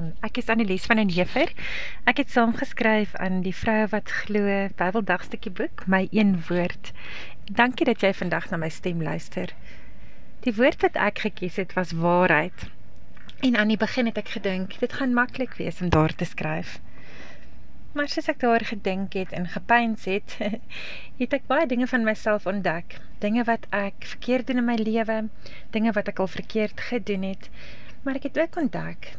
Um, ek is Annelies van den Heever. Ek het saamgeskryf aan die vrou wat glo Bybeldagstukkie boek, my een woord. Dankie dat jy vandag na my stem luister. Die woord wat ek gekies het was waarheid. En aan die begin het ek gedink, dit gaan maklik wees om daar te skryf. Maar soos ek daar gedink het en gepyns het, het ek baie dinge van myself ontdek. Dinge wat ek verkeerd doen in my lewe, dinge wat ek al verkeerd gedoen het, maar ek het ook ontdek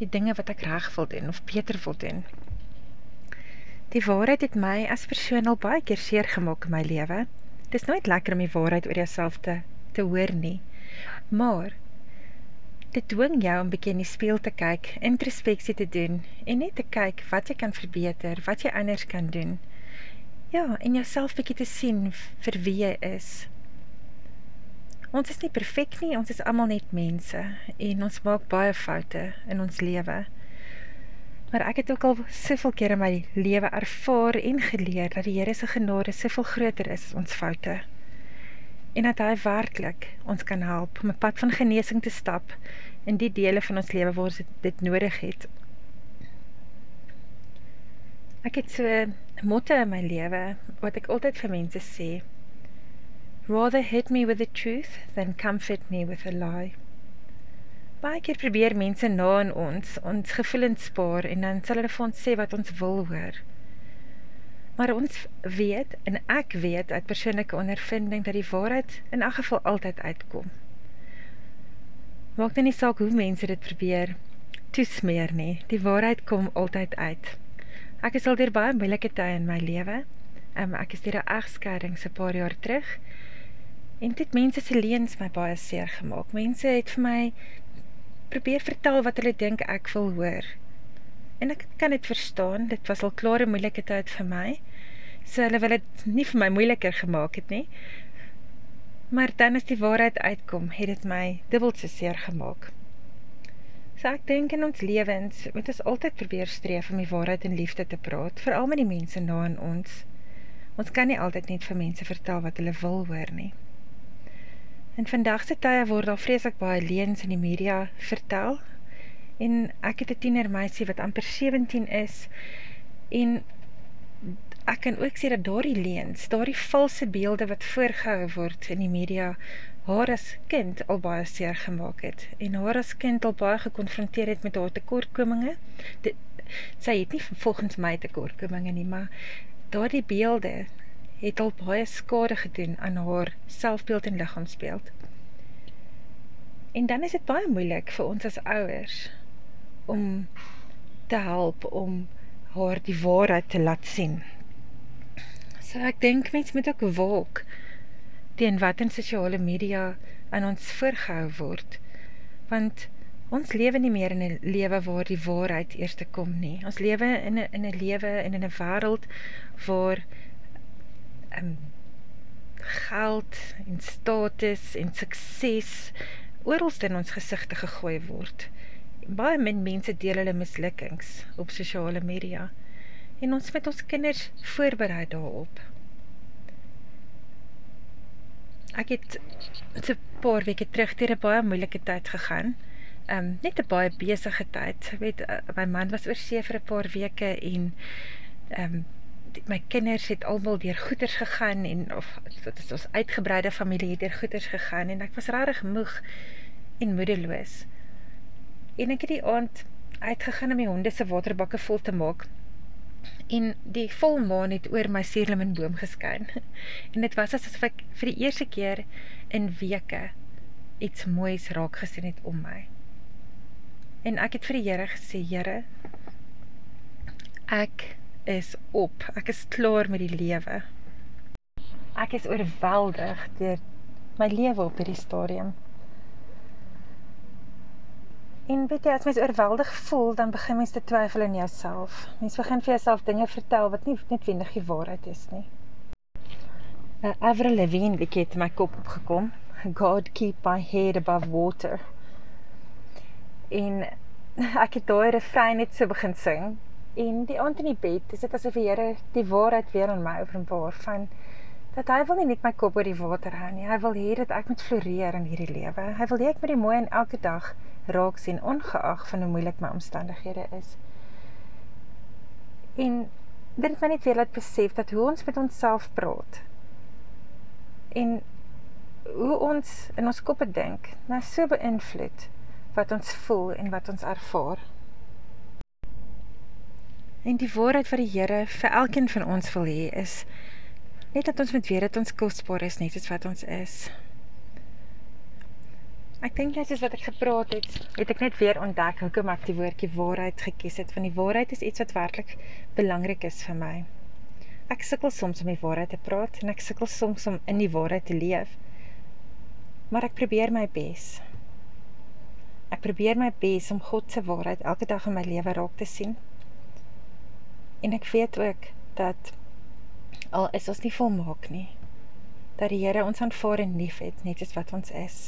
die dinge wat ek reg wil doen of beter wil doen. Die waarheid het my as persoon al baie keer seer gemaak in my lewe. Dit is nooit lekker om die waarheid oor jouself te, te hoor nie. Maar, dit dwing jou om bykie in die speel te kyk, introspeksie te doen, en net te kyk wat jy kan verbeter, wat jy anders kan doen. Ja, en jouself bykie te sien vir wie jy is. Ons is nie perfect nie, ons is allemaal net mense en ons maak baie foute in ons lewe. Maar ek het ook al soveel keer in my lewe ervaar en geleer dat die Heere sy genade soveel groter is as ons foute. En dat hy werkelijk ons kan help om een pad van geneesing te stap in die dele van ons lewe waar ons dit nodig het. Ek het so motte in my lewe wat ek altyd vir mense sê, Rather hit me with the truth than comfort me with a lie. Baie keer probeer mense na in ons, ons gevoelens spaar en dan sal hulle vir ons sê wat ons wil hoor. Maar ons weet, en ek weet uit persoonlijke ondervinding, dat die waarheid in elk geval altyd uitkom. Maak dan nie saak hoe mense dit probeer toesmeer nie, die waarheid kom altyd uit. Ek is al dier baie moeilike tye in my leven, um, ek is dier een echtscheiding so paar jaar terug, En dit mense se leens my baie seer gemaak. Mense het vir my probeer vertel wat hulle dink ek wil hoor. En ek kan dit verstaan, dit was al klare moeilike tyd vir my. So hulle wil dit nie vir my moeiliker gemaak het nie. Maar dan as die waarheid uitkom, het dit my dubbeld so seer gemaak. So ek denk in ons levens, moet ons altyd probeer streef om die waarheid en liefde te praat, vooral met die mense na in ons. Ons kan nie altyd net vir mense vertel wat hulle wil hoor nie. In vandagse tye word al vreeslik baie leens in die media vertel en ek het 'n tiener meisie wat amper 17 is en ek kan ook sê dat daardie leens, daardie valse beelde wat voorgehou word in die media haar as kind al baie seer gemaak het en haar as kind al baie gekonfronteer het met haar tekortkominge. Dit sy het nie volgens my tekortkominge nie, maar daardie beelde het al baie skade gedoen aan haar selfbeeld en lichaamsbeeld. En dan is het baie moeilik vir ons as ouwers om te help om haar die waarheid te laat sien. So ek denk mens moet ook wolk teen wat in sociale media aan ons voorgehou word, want ons leven nie meer in een leven waar die waarheid eerste kom nie. Ons leven in een, in een leven en in een wereld waar geld en status en sukses ooralst in ons gezichte gegooi word. Baie min mense deel hulle mislukkings op sociale media en ons met ons kinders voorbereid daarop. Ek het so paar weke terug dier een baie moeilike tyd gegaan, um, net een baie bezige tyd. Weet, uh, my man was oorsee vir een paar weke en um, my kinders het almal deur goeders gegaan en of dit is ons uitgebreide familie het deur goeders gegaan en ek was rarig moeg en moedeloos. En ek het die aand uitgegaan om die honde se waterbakke vol te maak. En die volmaan het oor my suurlemoen boom geskyn. En dit was asof ek vir die eerste keer in weke iets moois raak gesien het om my. En ek het vir die Here gesê, Here, ek is op. Ek is klaar met die lewe. Ek is oorweldig deur my lewe op hierdie stadium. En weet jy, as mens oorweldig voel, dan begin mens te twyfel in jouself. Mens begin vir jouself dinge vertel wat nie noodwendig die waarheid is nie. Uh, Avril Lavigne liedjie het in my kop opgekom. God keep my head above water. En ek het daai refrein net so begin sing en die aand in die bed, is dit asof die Heere die waarheid weer aan my openbaar van, dat hy wil nie net my kop oor die water hou nie, hy wil hier dat ek moet floreer in hierdie lewe, hy wil hier ek met die mooi en elke dag raak sien ongeag van hoe moeilik my omstandighede is. En dit het my net weer laat besef dat hoe ons met onsself praat en hoe ons in ons koppe dink, nou so beïnvloed wat ons voel en wat ons ervaar. En die waarheid wat die Here vir elkeen van ons wil hê is net dat ons moet weet dat ons kosbaar is net soos wat ons is. Ek dink net soos wat ek gepraat het, het ek net weer ontdek hoekom ek die woordjie waarheid gekies het, want die waarheid is iets wat werklik belangrik is vir my. Ek sukkel soms om die waarheid te praat en ek sukkel soms om in die waarheid te leef. Maar ek probeer my bes. Ek probeer my bes om God se waarheid elke dag in my lewe raak te sien. En ek weet ook dat al is ons nie volmaak nie, dat die Here ons aanvaar en liefhet net soos wat ons is.